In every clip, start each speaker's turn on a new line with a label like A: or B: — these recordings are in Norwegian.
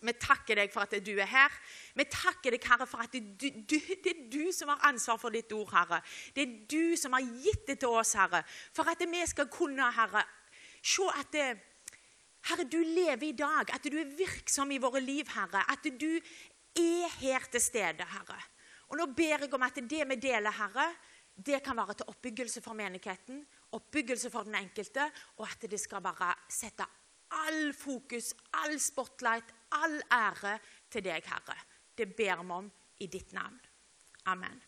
A: vi takker deg for at du er her. Vi takker deg, Herre, for at du, du, det er du som har ansvar for ditt ord, Herre. Det er du som har gitt det til oss, Herre, for at vi skal kunne, Herre, se at det, Herre, du lever i dag, at du er virksom i våre liv, Herre. At du er her til stede, Herre. Og nå ber jeg om at det vi deler, Herre, det kan være til oppbyggelse for menigheten, oppbyggelse for den enkelte, og at det skal bare sette all fokus, all spotlight, all ære til deg, Herre. Det ber vi om i ditt navn. Amen.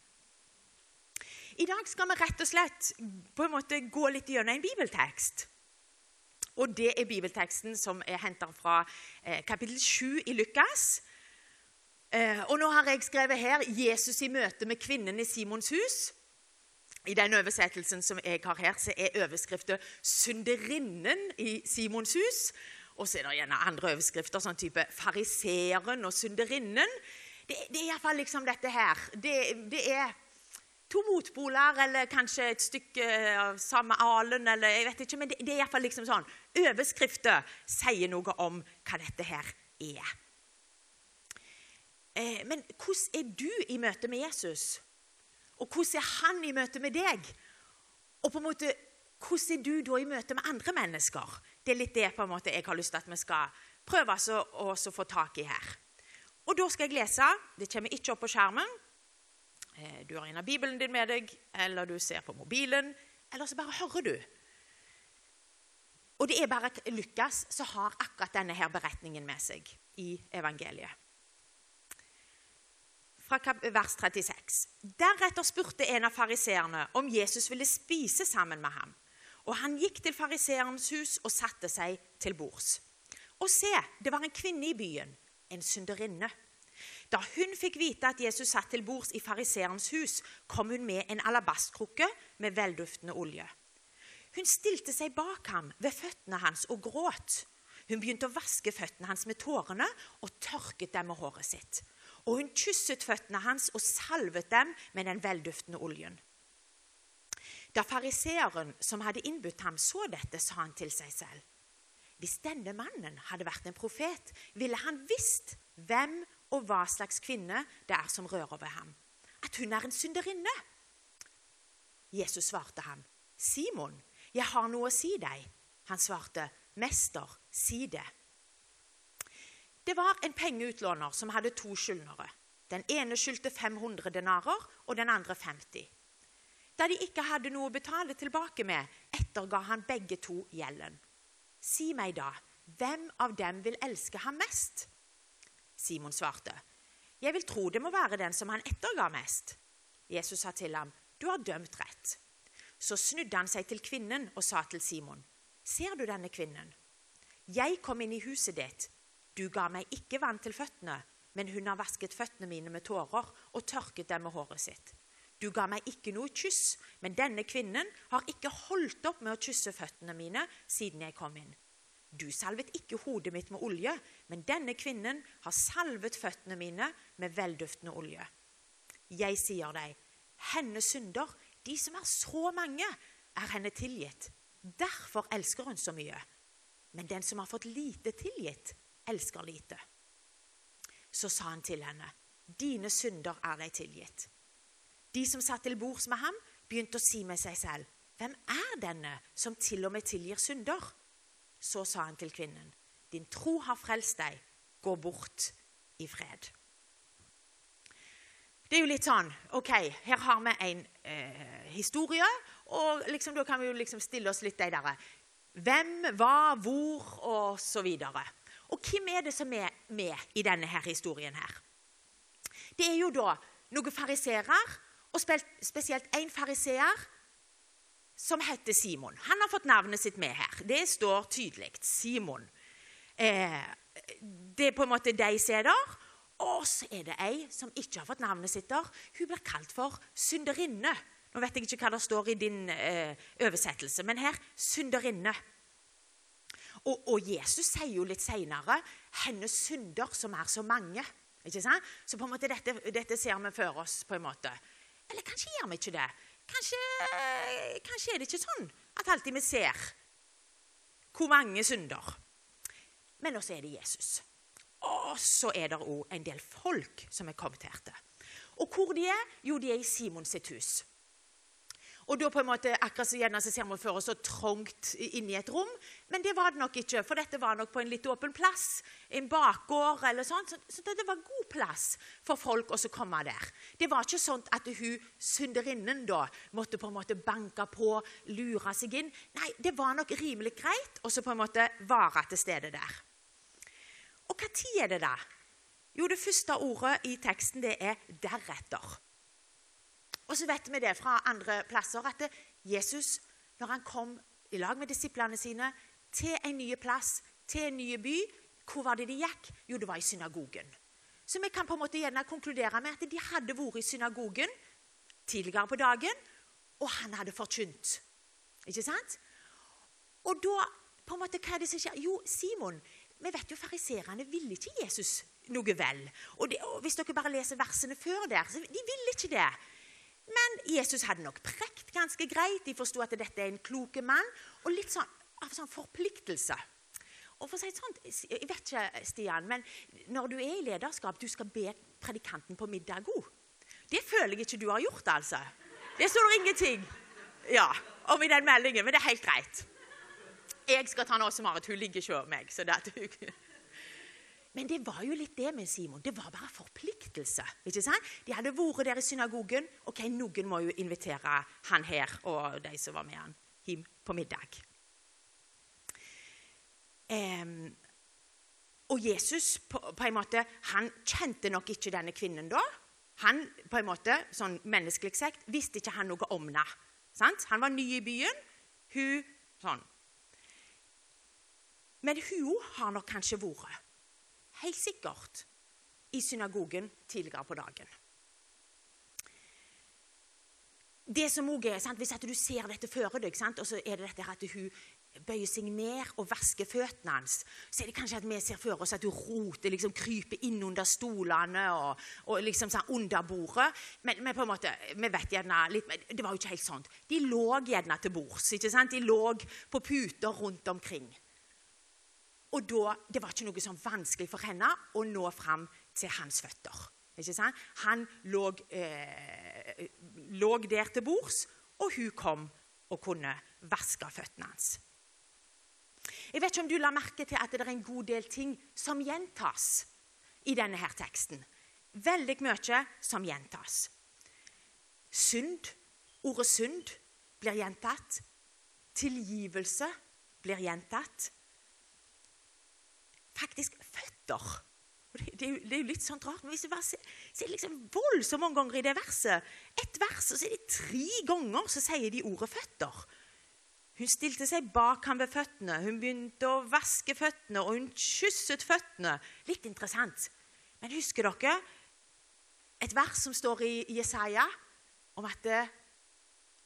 A: I dag skal vi rett og slett på en måte gå litt gjennom en bibeltekst. Og det er bibelteksten som er henta fra eh, kapittel 7 i Lukas. Eh, og nå har jeg skrevet her 'Jesus i møte med kvinnen i Simons hus'. I den oversettelsen som jeg har her, så er overskriften 'Synderinnen i Simons hus'. Og så er det gjerne andre overskrifter, sånn type 'Fariseeren og synderinnen'. Det, det er iallfall liksom dette her. Det, det, er to motpoler, eller kanskje et stykke av samme alen, eller jeg vet ikke, men det, det er iallfall liksom sånn. Overskrifter sier noe om hva dette her er. Eh, men hvordan er du i møte med Jesus? Og hvordan er han i møte med deg? Og på en måte, hvordan er du da i møte med andre mennesker? Det er litt det på en måte jeg har lyst til at vi skal prøve å få tak i her. Og da skal jeg lese. Det kommer ikke opp på skjermen. Eh, du har en av Bibelen din med deg, eller du ser på mobilen, eller så bare hører du. Og det er bare Lukas som har akkurat denne her beretningen med seg i evangeliet fra vers 36. Deretter spurte en av fariseerne om Jesus ville spise sammen med ham. Og Han gikk til fariseerens hus og satte seg til bords. Og se, det var en kvinne i byen, en synderinne. Da hun fikk vite at Jesus satt til bords i fariseerens hus, kom hun med en alabastkrukke med velduftende olje. Hun stilte seg bak ham ved føttene hans og gråt. Hun begynte å vaske føttene hans med tårene og tørket dem med håret sitt og hun kysset føttene hans og salvet dem med den velduftende oljen. Da fariseeren som hadde innbudt ham, så dette, sa han til seg selv. Hvis denne mannen hadde vært en profet, ville han visst hvem og hva slags kvinne det er som rører ved ham. At hun er en synderinne. Jesus svarte ham, 'Simon, jeg har noe å si deg.' Han svarte, 'Mester, si det.' Det var en pengeutlåner som hadde to skyldnere. Den ene skyldte 500 denarer, og den andre 50. Da de ikke hadde noe å betale tilbake med, etterga han begge to gjelden. Si meg da, hvem av dem vil elske ham mest? Simon svarte, jeg vil tro det må være den som han etterga mest. Jesus sa til ham, du har dømt rett. Så snudde han seg til kvinnen og sa til Simon, ser du denne kvinnen? Jeg kom inn i huset ditt. Du ga meg ikke vann til føttene, men hun har vasket føttene mine med tårer og tørket dem med håret sitt. Du ga meg ikke noe kyss, men denne kvinnen har ikke holdt opp med å kysse føttene mine siden jeg kom inn. Du salvet ikke hodet mitt med olje, men denne kvinnen har salvet føttene mine med velduftende olje. Jeg sier deg, hennes synder, de som er så mange, er henne tilgitt. Derfor elsker hun så mye. Men den som har fått lite tilgitt, elsker lite. Så sa han til henne, 'Dine synder er deg tilgitt.' De som satt til bords med ham, begynte å si med seg selv, 'Hvem er denne som til og med tilgir synder?' Så sa han til kvinnen, 'Din tro har frelst deg. Gå bort i fred.' Det er jo litt sånn OK, her har vi en eh, historie, og liksom, da kan vi jo liksom stille oss litt de derre Hvem, hva, hvor, og så videre. Og hvem er det som er med i denne her historien her? Det er jo da noen fariseere, og spesielt én fariseer som heter Simon. Han har fått navnet sitt med her. Det står tydelig. Simon. Eh, det er på en måte de der. Og så er det ei som ikke har fått navnet sitt der. Hun blir kalt for synderinne. Nå vet jeg ikke hva det står i din eh, oversettelse, men her synderinne. Og, og Jesus sier jo litt seinere 'hennes synder, som er så mange'. Ikke sant? Så på en måte dette, dette, ser vi for oss. på en måte. Eller kanskje gjør vi ikke det. Kanskje, kanskje er det ikke sånn at alltid vi ser hvor mange synder. Men også er det Jesus. Og så er det òg en del folk som er kommet til. Og hvor de er? Jo, de er i Simons sitt hus. Og da på en måte, akkurat så gjerne så ser vi for oss så trangt inni et rom, men det var det nok ikke, for dette var nok på en litt åpen plass, en bakgård eller sånn, så, så det var god plass for folk å komme der. Det var ikke sånn at hun synderinnen da måtte på en måte banke på, lure seg inn. Nei, det var nok rimelig greit å på en måte være til stede der. Og hva tid er det da? Jo, det første ordet i teksten det er 'deretter'. Og så vet vi det fra andre plasser at Jesus, når han kom i lag med disiplene sine til en ny plass, til en ny by, hvor var det de gikk? Jo, det var i synagogen. Så vi kan på en måte gjerne konkludere med at de hadde vært i synagogen tidligere på dagen, og han hadde forkynt. Ikke sant? Og da, på en måte, hva er det som skjer? Jo, Simon, vi vet jo fariserene ville ikke Jesus noe vel. Og, det, og Hvis dere bare leser versene før der, så de ville ikke det. Men Jesus hadde nok prekt ganske greit. De forsto at dette er en kloke mann. Og litt sånn, av sånn forpliktelse. Og for å si et sånt, Jeg vet ikke, Stian, men når du er i lederskap, du skal be predikanten på middag god. Det føler jeg ikke du har gjort, altså. Det står det ingenting ja, om i den meldingen, men det er helt greit. Jeg skal ta noe som Marit, hun ligger ikke over meg. så det er hun... Men det var jo litt det med Simon. Det var bare forpliktelse. ikke sant? De hadde vært der i synagogen. ok, Noen må jo invitere han her og de som var med han, hjem på middag. Um, og Jesus på, på, en måte, han kjente nok ikke denne kvinnen da. Han på en måte, sånn menneskelig sett, visste ikke han noe om henne. Han var ny i byen. Hun sånn. Men hun har nok kanskje vært helt sikkert i synagogen tidligere på dagen. Det som også er, sant, Hvis du ser dette før deg, sant, og så er det dette at hun bøyer seg ned og vasker føttene hans, så er det kanskje at vi ser for oss at hun roter, liksom kryper inn under stolene og, og liksom sånn under bordet. Men, men, på en måte, vi vet gjerne litt, det var jo ikke helt sånn. De lå gjerne til bords. ikke sant? De lå på puter rundt omkring. Og da, Det var ikke noe sånn vanskelig for henne å nå fram til hans føtter. Ikke sant? Han lå, eh, der til bords, og hun kom og kunne vaske føttene hans. Jeg vet ikke om du la merke til at det er en god del ting som gjentas i denne her teksten. Veldig mye som gjentas. Synd, ordet synd, blir gjentatt. Tilgivelse blir gjentatt faktisk føtter. Det er, jo, det er jo litt sånn rart, men hvis du bare ser, ser liksom voldsomt mange ganger i det verset Ett vers, og så er det tre ganger så sier de ordet 'føtter'. Hun stilte seg bak ham ved føttene, hun begynte å vaske føttene, og hun kysset føttene. Litt interessant. Men husker dere et vers som står i Jesaja om at det,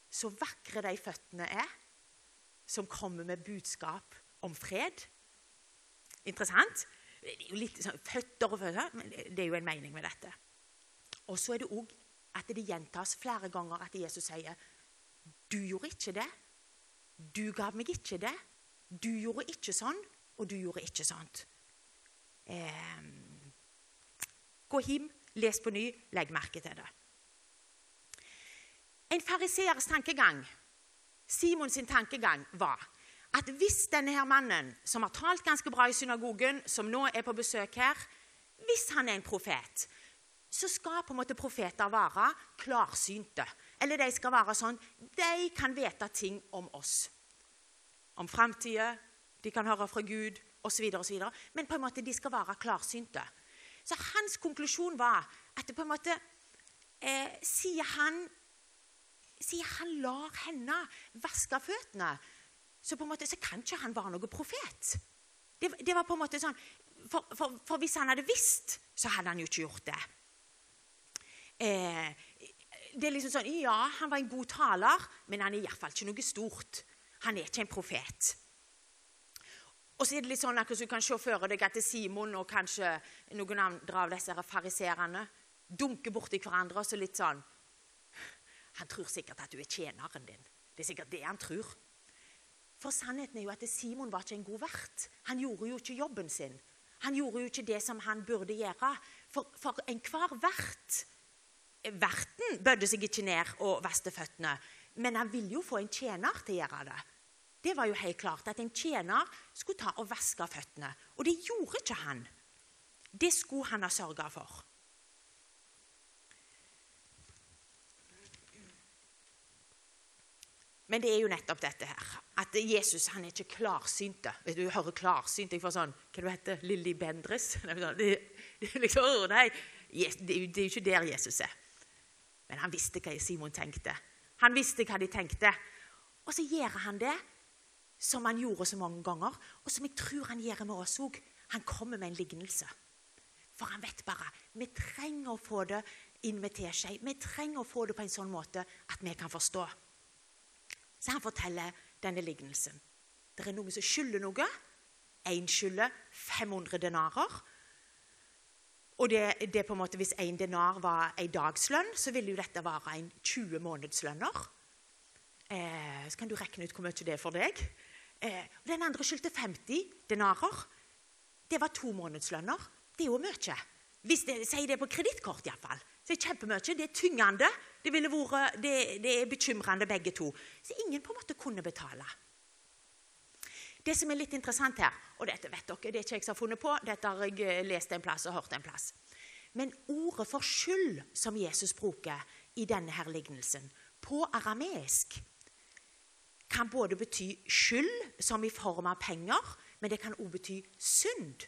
A: så vakre de føttene er, som kommer med budskap om fred? Interessant. Det er jo litt sånn, Føtter og føtter, men det er jo en mening med dette. Og så er det òg at det gjentas flere ganger at Jesus sier Du gjorde ikke det. Du gav meg ikke det. Du gjorde ikke sånn, og du gjorde ikke sånt. Eh, gå hjem, les på ny, legg merke til det. En fariseers tankegang, Simons tankegang, var at hvis denne her mannen, som har talt ganske bra i synagogen, som nå er på besøk her, hvis han er en profet, så skal på en måte profeter være klarsynte. Eller de skal være sånn De kan vite ting om oss. Om framtida, de kan høre fra Gud osv. Men på en måte de skal være klarsynte. Så hans konklusjon var at det på en måte eh, sier, han, sier han lar henne vaske føttene, så på en måte så kan ikke han være noen profet. Det, det var på en måte sånn, for, for, for, hvis han hadde visst, så hadde han jo ikke gjort det. Eh, det er liksom sånn, Ja, han var en god taler, men han er iallfall ikke noe stort. Han er ikke en profet. Og så er det litt sånn at Du kan se for deg at Simon og kanskje noen andre av disse fariserene dunker borti hverandre og så litt sånn Han tror sikkert at du er tjeneren din. Det er sikkert det han tror. For sannheten er jo at Simon var ikke en god vert. Han gjorde jo ikke jobben sin. Han gjorde jo ikke det som han burde gjøre. For, for enhver vert Verten bødde seg ikke ned og vaste føttene, men han ville jo få en tjener til å gjøre det. Det var jo helt klart at en tjener skulle ta og vaske føttene. Og det gjorde ikke han. Det skulle han ha sørga for. Men det er jo nettopp dette her. At Jesus han er ikke klarsynt. Du hører klarsynt. Jeg får sånn Hva du heter Lilly Bendriss? Det, det, liksom, nei, det er jo ikke der Jesus er. Men han visste hva Simon tenkte. Han visste hva de tenkte. Og så gjør han det som han gjorde så mange ganger, og som jeg tror han gjør med oss òg. Han kommer med en lignelse. For han vet bare vi trenger å få det inn med teskje. Vi trenger å få det på en sånn måte at vi kan forstå. Så han forteller denne lignelsen. Det er noen som skylder noe. Én skylder 500 denarer. Og det, det på en måte, Hvis én denar var en dagslønn, så ville jo dette være en 20 månedslønner. Eh, så kan du regne ut hvor mye det er for deg. Eh, den andre skyldte 50 denarer. Det var to månedslønner. Det er jo mye. Hvis det, Sier det på kredittkort, iallfall. Så det er kjempemye. Det er tyngende. Det, vært, det, det er bekymrende, begge to. Så ingen på en måte kunne betale. Det som er litt interessant her, og dette vet dere, det er ikke jeg som har funnet på, dette har jeg eh, lest en plass og hørt en plass. Men ordet for skyld som Jesus bruker i denne her lignelsen, på arameisk, kan både bety skyld, som i form av penger, men det kan også bety synd.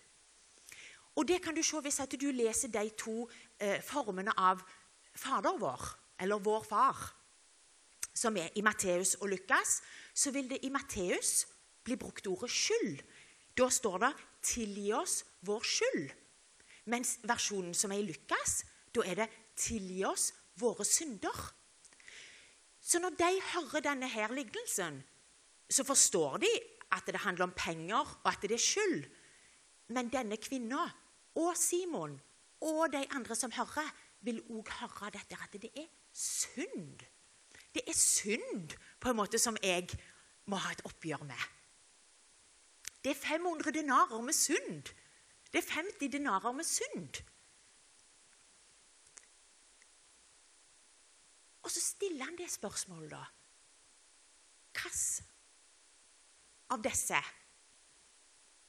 A: Og det kan du se hvis du leser de to eh, formene av Fader vår, eller Vår Far, som er i Matteus og Lukas, så vil det i Matteus bli brukt ordet skyld. Da står det 'tilgi oss vår skyld'. Mens versjonen som er i Lukas, da er det 'tilgi oss våre synder'. Så når de hører denne her lignelsen, så forstår de at det handler om penger, og at det er skyld. Men denne kvinna og Simon og de andre som hører, vil òg høre dette, at det er synd. Det er synd på en måte som jeg må ha et oppgjør med. Det er 500 denarer med synd. Det er 50 denarer med synd. Og så stiller han det spørsmålet, da. Hvilken av disse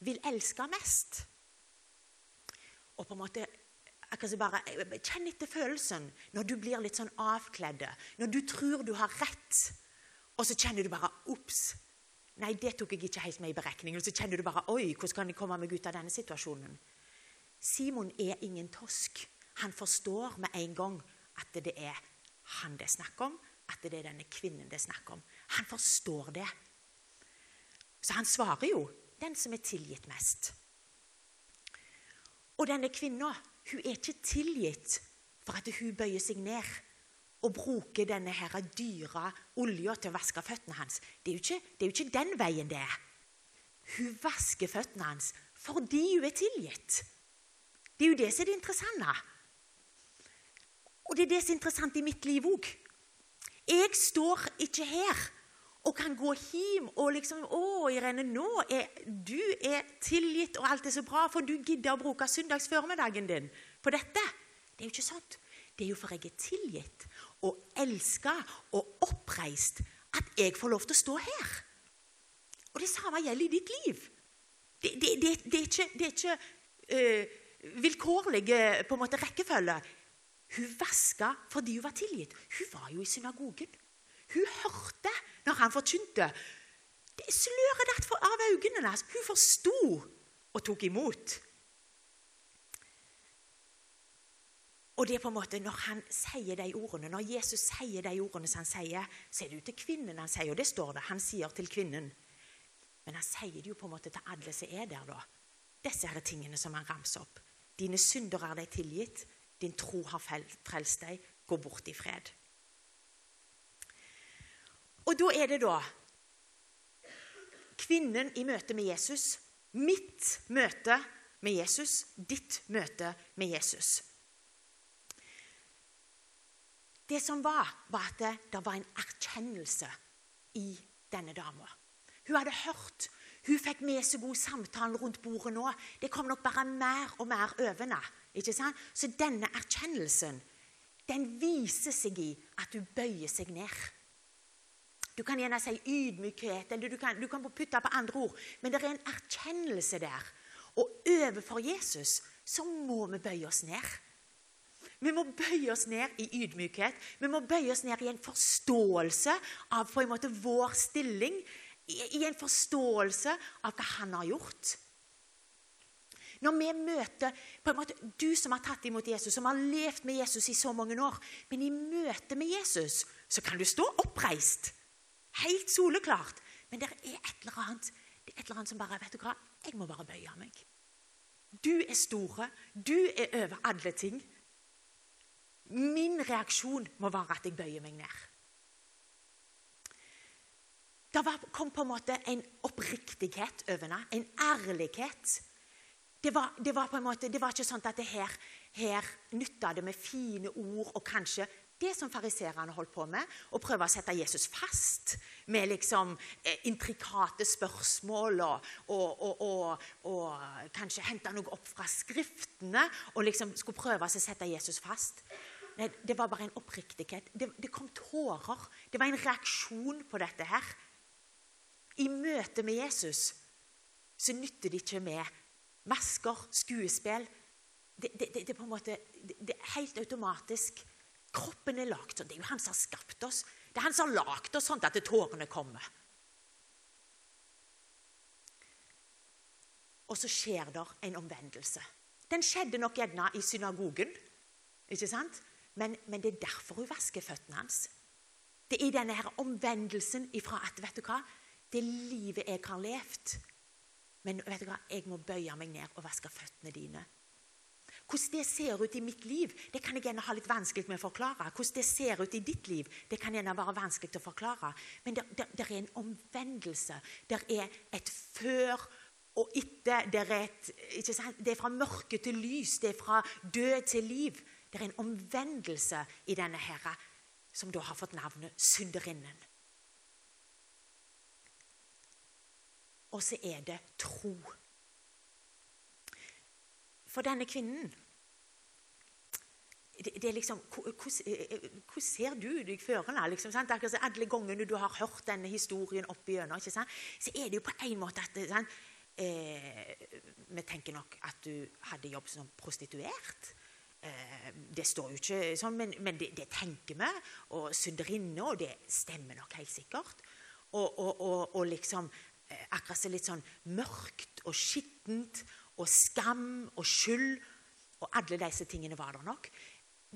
A: vil elske mest? og på en måte bare, Kjenn etter følelsen når du blir litt sånn avkledd. Når du tror du har rett, og så kjenner du bare Ops. Nei, det tok jeg ikke helt med i beregningen. Så kjenner du bare Oi, hvordan kan jeg komme meg ut av denne situasjonen? Simon er ingen tosk. Han forstår med en gang at det er han det er snakk om, at det er denne kvinnen det er snakk om. Han forstår det. Så han svarer jo den som er tilgitt mest. Og denne kvinna hun er ikke tilgitt for at hun bøyer seg ned og bruker denne her dyre olja til å vaske føttene hans. Det er, ikke, det er, jo ikke, den veien det er. Hun vasker føttene hans fordi hun er tilgitt. Det er jo det som er det interessante. Og det er det som er interessant i mitt liv òg. Jeg står ikke her og kan gå hjem og liksom 'Å, Irene, nå er du er tilgitt, og alt er så bra, for du gidder å bruke søndagsformiddagen din på dette.' Det er jo ikke sant. Det er jo for jeg er tilgitt og elska og oppreist at jeg får lov til å stå her. Og det samme gjelder i ditt liv. Det, det, det, det er ikke, er ikke øh, vilkårlig på en måte rekkefølge. Hun vaska fordi hun var tilgitt. Hun var jo i synagogen. Hun hørte når han forkynte. Det sløret datt av øynene hennes. Hun forsto og tok imot. Og det er på en måte Når han sier de ordene, når Jesus sier de ordene som han sier, så er det jo til kvinnen han sier, og det står det. Han sier til kvinnen. Men han sier det jo på en måte til alle som er der, da. Disse her tingene som han ramser opp. Dine synder er deg tilgitt. Din tro har frelst deg. Gå bort i fred. Og da er det da kvinnen i møte med Jesus. Mitt møte med Jesus, ditt møte med Jesus. Det som var, var at det, det var en erkjennelse i denne dama. Hun hadde hørt, Hun fikk med seg god samtalen rundt bordet nå. Det kom nok bare mer og mer over. Ikke sant? Så denne erkjennelsen den viser seg i at hun bøyer seg ned. Du kan gjerne si ydmykhet, eller du kan, du kan putte på andre ord. Men det er en erkjennelse der. Og overfor Jesus så må vi bøye oss ned. Vi må bøye oss ned i ydmykhet. Vi må bøye oss ned i en forståelse av på en måte vår stilling. I en forståelse av hva han har gjort. Når vi møter på en måte, Du som har tatt imot Jesus, som har levd med Jesus i så mange år. Men i møte med Jesus så kan du stå oppreist. Helt soleklart. Men det er et eller annet det er et eller annet som bare Vet du hva? Jeg må bare bøye meg. Du er store. Du er over alle ting. Min reaksjon må være at jeg bøyer meg ned. Det kom på en måte en oppriktighet over henne, en ærlighet det var, det var, på en måte, det var ikke sånn at det her, her nytta det med fine ord og kanskje det som fariserene holdt på med, å prøve å sette Jesus fast med liksom eh, intrikate spørsmål og, og, og, og, kanskje hente noe opp fra Skriftene og liksom skulle prøve å sette Jesus fast. Nei, det var bare en oppriktighet. Det, det kom tårer. Det var en reaksjon på dette her. I møte med Jesus så nytter det ikke med masker, skuespill. Det, det, det, det, på en måte det, er helt automatisk. Kroppen er lagd sånn. Det er jo han som har skapt oss. Det er han som har lagd oss sånn at tårene kommer. Og så skjer det en omvendelse. Den skjedde nok gjerne i synagogen, ikke sant? Men, men, det er derfor hun vasker føttene hans. Det er denne her omvendelsen ifra at vet du hva, det livet jeg har levd, men vet du hva? jeg må bøye meg ned og vaske føttene dine. Hvordan det ser ut i mitt liv, det kan jeg gjerne ha litt vanskelig med å forklare. Hvordan det ser ut i ditt liv, det kan gjerne være vanskelig å forklare. Men det, det, det er en omvendelse. Det er et før og etter. Det er, et, det er fra mørke til lys. Det er fra død til liv. Det er en omvendelse i denne herre, som da har fått navnet synderinnen. og så er det tro. For denne kvinnen det, det er liksom, Hvordan ser du deg før henne? Liksom, alle gangene du har hørt denne historien opp igjennom, så er det jo på en måte at sant? Eh, Vi tenker nok at du hadde jobb som prostituert. Eh, det står jo ikke sånn, men, men det, det, tenker vi. Og synderinne, og det stemmer nok helt sikkert. Og, og, og, og liksom Eh, akkurat så litt sånn mørkt og skittent og skam og skyld. Og alle disse tingene var der nok.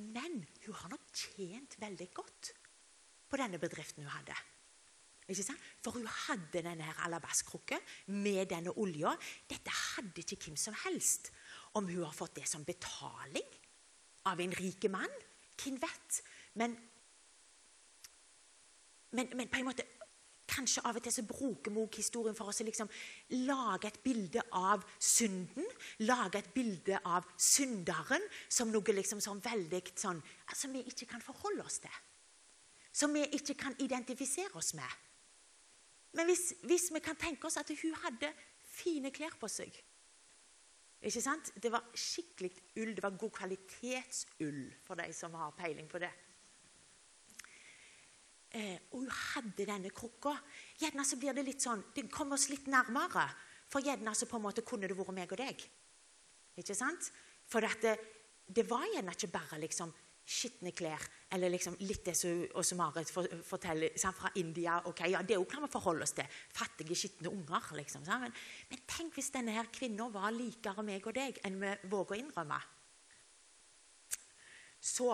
A: Men hun har nok tjent veldig godt på denne bedriften hun hadde. Ikke sant? For hun hadde denne her alabastkrukken med denne olja. Dette hadde ikke hvem som helst. Om hun har fått det som betaling av en rik mann, hvem vet? Men, men, men på en måte Kanskje av og til så bruker vi også historien for oss å liksom lage et bilde av synden. Lage et bilde av synderen som noe liksom sånn veldig sånn altså vi ikke kan forholde oss til. Som vi ikke kan identifisere oss med. Men hvis, hvis vi kan tenke oss at hun hadde fine klær på seg ikke sant? Det var skikkelig ull. Det var god kvalitetsull, for de som har peiling på det. Eh, og hun hadde denne krukka. Gjerne så blir det litt sånn Det kommer oss litt nærmere. For gjerne så på en måte kunne det vært meg og deg. Ikke sant? For det, det var gjerne ikke bare liksom skitne klær, eller liksom litt det som Marit forteller sant, fra India. ok, ja, Det òg kan vi forholde oss til. Fattige, skitne unger. liksom. Men, men, tenk hvis denne her kvinna var likere meg og deg enn vi våger å innrømme. Så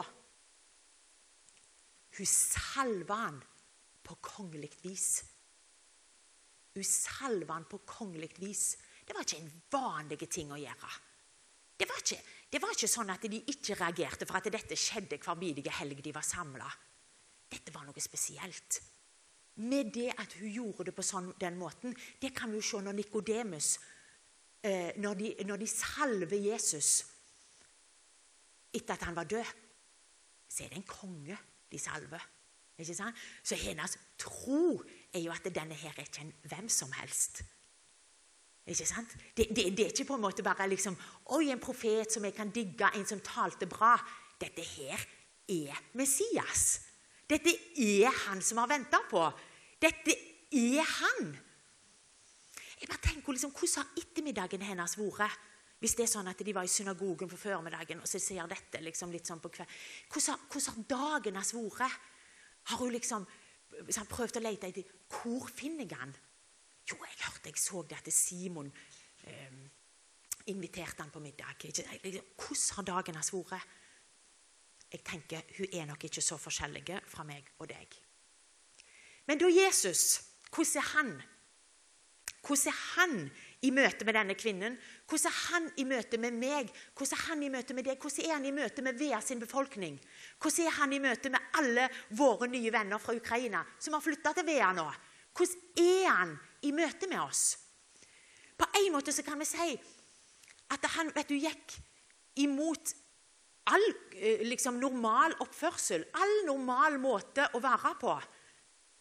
A: hun salva han på kongelig vis. Hun salva han på kongelig vis. Det var ikke en vanlig ting å gjøre. Det var, ikke, det var ikke, sånn at de ikke reagerte for at dette skjedde hver bidige helg de var samla. Dette var noe spesielt. Med det at hun gjorde det på sånn, den måten, det kan vi jo se når Nikodemus eh, når, når de salver Jesus etter at han var død, så er det en konge de salver. Ikke sant? Så hennes tro er jo at denne her er ikke en hvem som helst. Ikke sant? Det, det, det, er ikke på en måte bare liksom, Oi, en profet som jeg kan digge, en som talte bra. Dette her er Messias. Dette er han som har venta på. Dette er han. Jeg bare tenker liksom, Hvordan har ettermiddagen hennes vært? Hvis det er sånn at de var i synagogen på formiddagen og så sier dette liksom litt sånn på kveld. Hvordan, hvordan har dagen vært? Har hun liksom prøvd å lete etter Hvor finner jeg han? Jo, jeg hørte jeg så det at Simon eh, inviterte han på middag. Hvordan har dagen hans vært? Jeg tenker hun er nok ikke så forskjellige fra meg og deg. Men da Jesus, hvordan er han? Hvordan er han i møte med denne kvinnen? Hvordan er han i møte med meg? Hvordan er han i møte med deg? Hvordan er han i møte med Vea sin befolkning? Hvordan er han i møte med alle våre nye venner fra Ukraina som har flytta til Vea nå? Hvordan er han i møte med oss? På en måte så kan vi si at han vet du, gikk imot all eh, liksom, normal oppførsel, all normal måte å være på.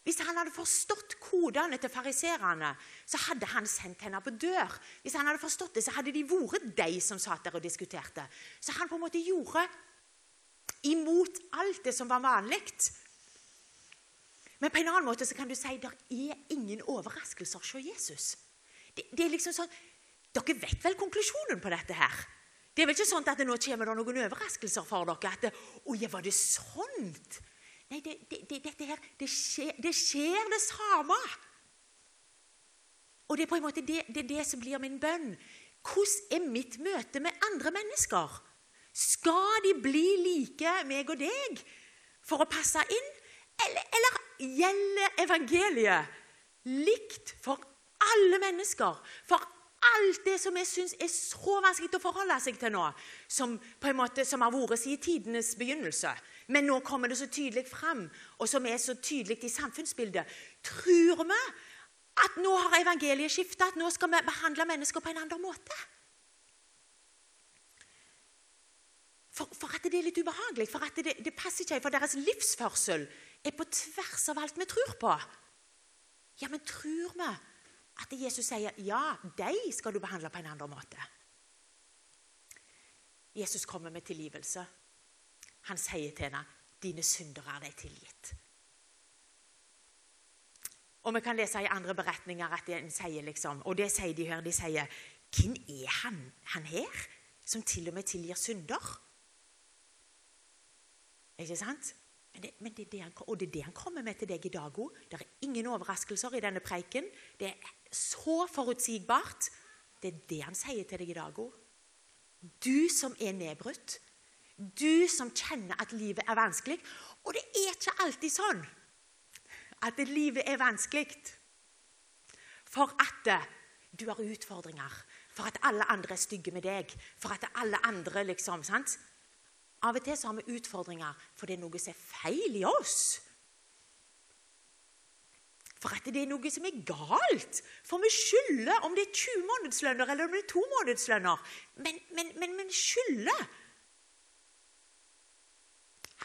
A: Hvis han hadde forstått kodene til fariserene, så hadde han sendt henne på dør. Hvis han hadde forstått det, så hadde de vært de som satt der og diskuterte. Så han på en måte gjorde imot alt det som var vanlig. Men på en annen måte så kan du si det er ingen overraskelser hos Jesus. Det, det, er liksom sånn, Dere vet vel konklusjonen på dette her? Det er vel ikke sånn at det nå kommer det noen overraskelser for dere? At 'Å ja, var det sånt?' Nei, det, det, dette her, det skjer, det skjer, det samme. Og det er på en måte det, det, det som blir min bønn. Hvordan er mitt møte med andre mennesker? Skal de bli like meg og deg for å passe inn? Eller, eller gjelder evangeliet likt for alle mennesker? For alt det som jeg syns er så vanskelig å forholde seg til nå, som på en måte som har vært siden tidenes begynnelse men nå kommer det så tydelig fram, og som er så tydelig i samfunnsbildet. Tror vi at nå har evangeliet skifta, at nå skal vi behandle mennesker på en annen måte? For, for at det er litt ubehagelig, for at det, det passer ikke, for deres livsførsel er på tvers av alt vi tror på. Ja, men tror vi at Jesus sier ja, de skal du behandle på en annen måte? Jesus kommer med tilgivelse. Han sier til henne, 'Dine synder er deg tilgitt'. Og Vi kan lese i andre beretninger at en sier liksom, og det sier de her, de sier 'Hvem er han, han her, som til og med tilgir synder?' Ikke sant? Men det, men det er det han, og det er det han kommer med til deg i dag òg. Det er ingen overraskelser i denne preiken. Det er så forutsigbart. Det er det han sier til deg i dag òg. Du som er nedbrutt, du som kjenner at livet er vanskelig. Og det er ikke alltid sånn at livet er vanskelig. For at du har utfordringer, for at alle andre er stygge med deg, for at alle andre liksom sant? Av og til så har vi utfordringer for det er noe som er feil i oss. For at det er noe som er galt. For vi skylder om det er 20 månedslønner eller om det er to månedslønner. Men, men, men, men skylder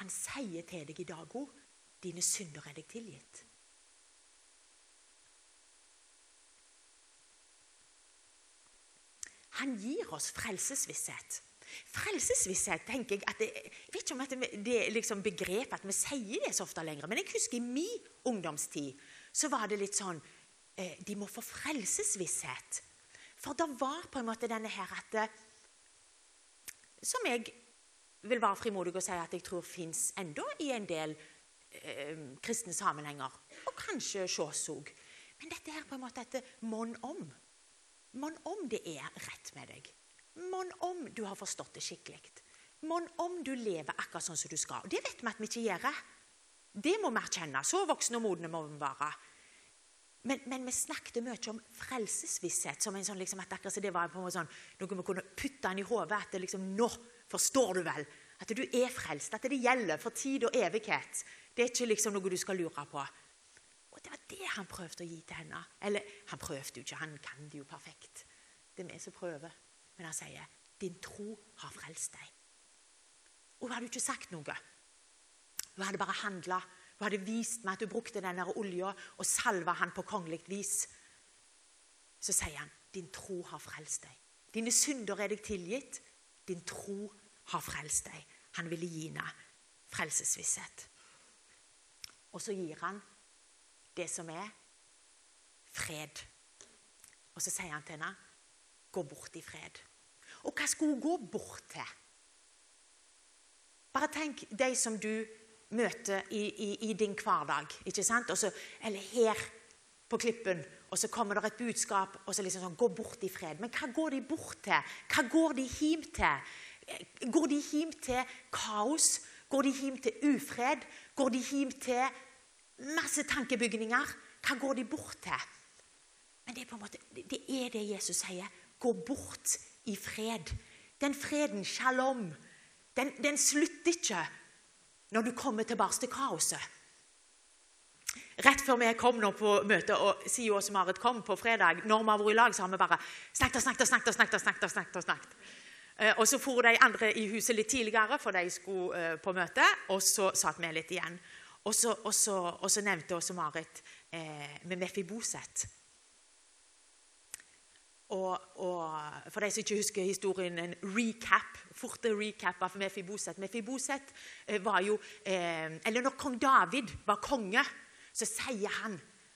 A: han sier til deg i dag òg dine synder er deg tilgitt. Han gir oss frelsesvisshet. Frelsesvisshet tenker Jeg at det, jeg vet ikke om det, det er liksom begrep at vi sier det så ofte lenger, men jeg husker i min ungdomstid så var det litt sånn eh, De må få frelsesvisshet. For det var på en måte denne her at eh, Som jeg vil være frimodig og si at jeg tror fins enda i en del eh, kristne sammenhenger. Og kanskje sjås òg. Men dette er på en måte et monn om. Monn om det er rett med deg. Monn om du har forstått det skikkelig. Monn om du lever akkurat sånn som du skal. Og Det vet vi at vi ikke gjør. Det må vi erkjenne. Så voksne og modne må vi være. Men, men, vi snakket mye om frelsesvisshet. som en sånn, liksom, at akkurat det var på en måte sånn, noe vi kunne putte inn i hodet. At det liksom, nå forstår du vel at du er frelst, at det gjelder for tid og evighet. Det er ikke liksom noe du skal lure på. Og Det var det han prøvde å gi til henne. Eller han prøvde jo ikke, han kan det jo perfekt. Det er vi som prøver. Men han sier, 'Din tro har frelst deg'. Og hun hadde jo ikke sagt noe. Hun hadde bare handla. Hun hadde vist meg at hun brukte denne olja og salva han på kongelig vis. Så sier han, din tro har frelst deg. Dine synder er deg tilgitt. Din tro har frelst deg. Han ville gi henne frelsesvisshet. Og så gir han det som er fred. Og så sier han til henne, 'Gå bort i fred'. Og hva skulle hun gå bort til? Bare tenk de som du møter i, i, i din hverdag. ikke sant? Også, eller her på Klippen, og så kommer det et budskap, og så liksom sånn 'Gå bort i fred'. Men hva går de bort til? Hva går de hjem til? Går de hjem til kaos? Går de hjem til ufred? Går de hjem til masse tankebygninger? Hva går de bort til? Men det er på en måte, det er det Jesus sier. Gå bort i fred. Den freden, shalom, den, den slutter ikke når du kommer tilbake til kaoset. Rett før vi kom nå på møte, og siden også Marit kom på fredag, når vi har vært i lag, så har vi bare snakket og snakket og snakket. og snakket, og snakket, og snakket, og. Eh, og så for de andre i huset litt tidligere, for de skulle eh, på møte. Og så satt vi litt igjen. Og så, og så, og så nevnte også Marit eh, med Mefiboset. Og, og, for de som ikke husker historien, en recap, forte recap av Mefiboset. Mefiboset eh, var jo eh, Eller når kong David var konge, så sier han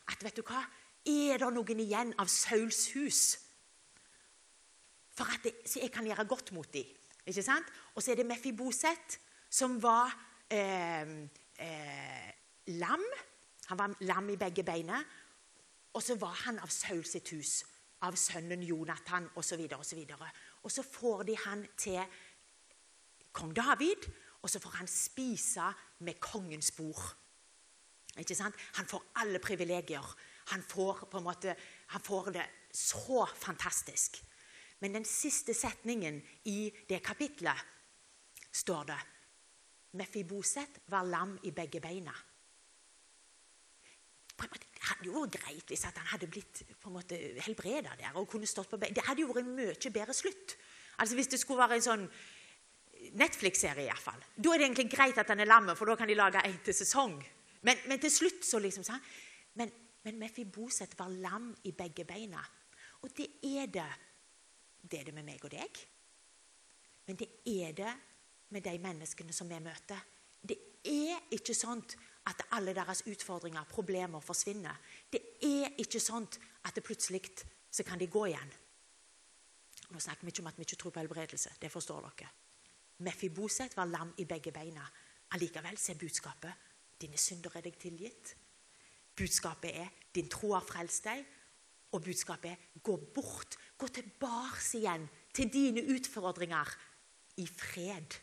A: at vet du hva, er det noen igjen av Sauls hus for at det, så jeg kan gjøre godt mot dem? Ikke sant? Og så er det Mefiboset, som var eh, eh, lam. Han var lam i begge beina. Og så var han av Saul sitt hus, av sønnen Jonathan osv. Og, så og, og så får de han til kong David, og så får han spise med kongens bord. Ikke sant? Han får alle privilegier. Han får, på en måte, han får det så fantastisk. Men den siste setningen i det kapitlet står det Mefiboset var lam i begge beina. Det hadde jo vært greit hvis han hadde blitt på en måte helbreda der. og kunne stått på beina. Det hadde jo vært en mye bedre slutt. Altså Hvis det skulle være en sånn Netflix-serie, iallfall. Da er det egentlig greit at han er lam, for da kan de lage en til sesong. Men, men til slutt så liksom sånn. Men, men Mefiboset var lam i begge beina. Og det er det. Det er det med meg og deg. Men det er det med de menneskene som vi møter. Det er ikke sånn at alle deres utfordringer, problemer, forsvinner. Det er ikke sånn at det plutselig så kan de gå igjen. Nå snakker vi ikke om at vi ikke tror på helbredelse. Det forstår dere. Mefiboset var lam i begge beina. Allikevel er budskapet dine synder er deg tilgitt. Budskapet er din tro har frelst deg. Og budskapet er gå bort, gå tilbake igjen til dine utfordringer i fred.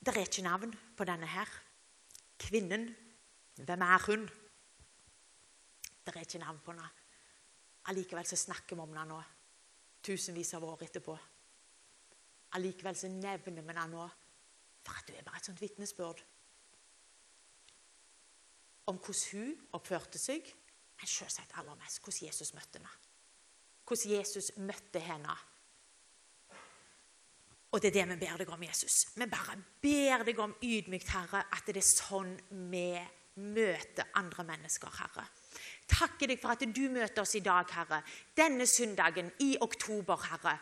A: Det er ikke navn på denne her. Kvinnen. Hvem er hun? Det er ikke navn på henne. Allikevel så snakker vi om henne nå, tusenvis av år etterpå. Allikevel så nevner vi det nå for at du er bare et sånt vitnesbyrd om hvordan hun oppførte seg, men selvsagt aller mest hvordan Jesus møtte henne. Hvordan Jesus møtte henne. Og det er det vi ber deg om, Jesus. Vi bare ber deg om ydmykt, Herre, at det er sånn vi møter andre mennesker, Herre. Takker deg for at du møter oss i dag, Herre. Denne søndagen i oktober, Herre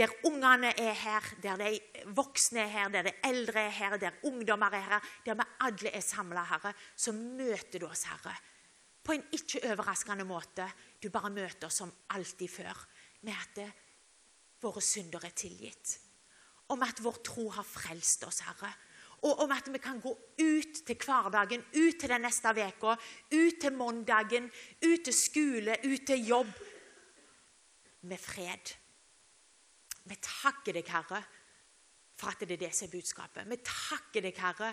A: der ungene er her, der de voksne er her, der de eldre er her, der ungdommer er her, der vi alle er samla, Herre, så møter du oss, Herre. På en ikke overraskende måte. Du bare møter oss som alltid før, med at våre synder er tilgitt. Om at vår tro har frelst oss, Herre. Og om at vi kan gå ut til hverdagen, ut til den neste uka, ut til mandagen, ut til skole, ut til jobb med fred. Vi takker deg, Herre, for at det er det som er budskapet. Vi takker deg, Herre,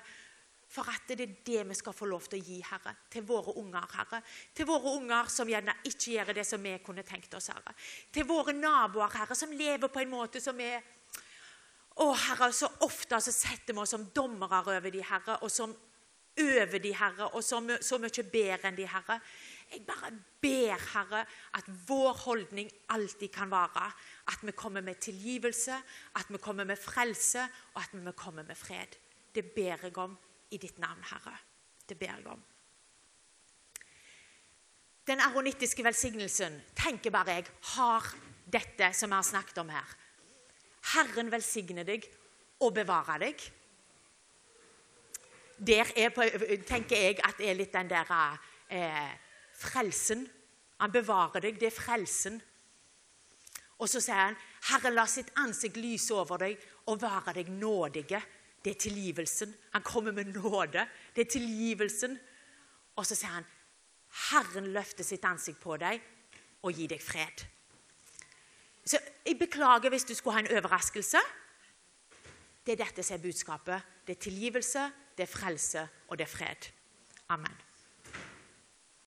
A: for at det er det vi skal få lov til å gi, Herre, til våre unger, Herre. Til våre unger som gjerne ikke gjør det som vi kunne tenkt oss, Herre. Til våre naboer, Herre, som lever på en måte som er Å, Herre, så ofte så setter vi oss som dommere over de, Herre, og som over de, Herre, og så, så mye bedre enn de, Herre. Jeg bare ber, Herre, at vår holdning alltid kan være at vi kommer med tilgivelse, at vi kommer med frelse, og at vi kommer med fred. Det ber jeg om i ditt navn, Herre. Det ber jeg om. den aronittiske velsignelsen tenker bare jeg har dette som vi har snakket om her. Herren velsigne deg og bevare deg. Der er tenker jeg at det er litt den der eh, frelsen. Han bevarer deg. Det er frelsen. Og så sier han, 'Herre, la sitt ansikt lyse over deg og være deg nådige.' Det er tilgivelsen. Han kommer med nåde. Det er tilgivelsen. Og så sier han, 'Herren løfter sitt ansikt på deg og gir deg fred'. Så Jeg beklager hvis du skulle ha en overraskelse. Det er dette som er budskapet. Det er tilgivelse, det er frelse, og det er fred. Amen.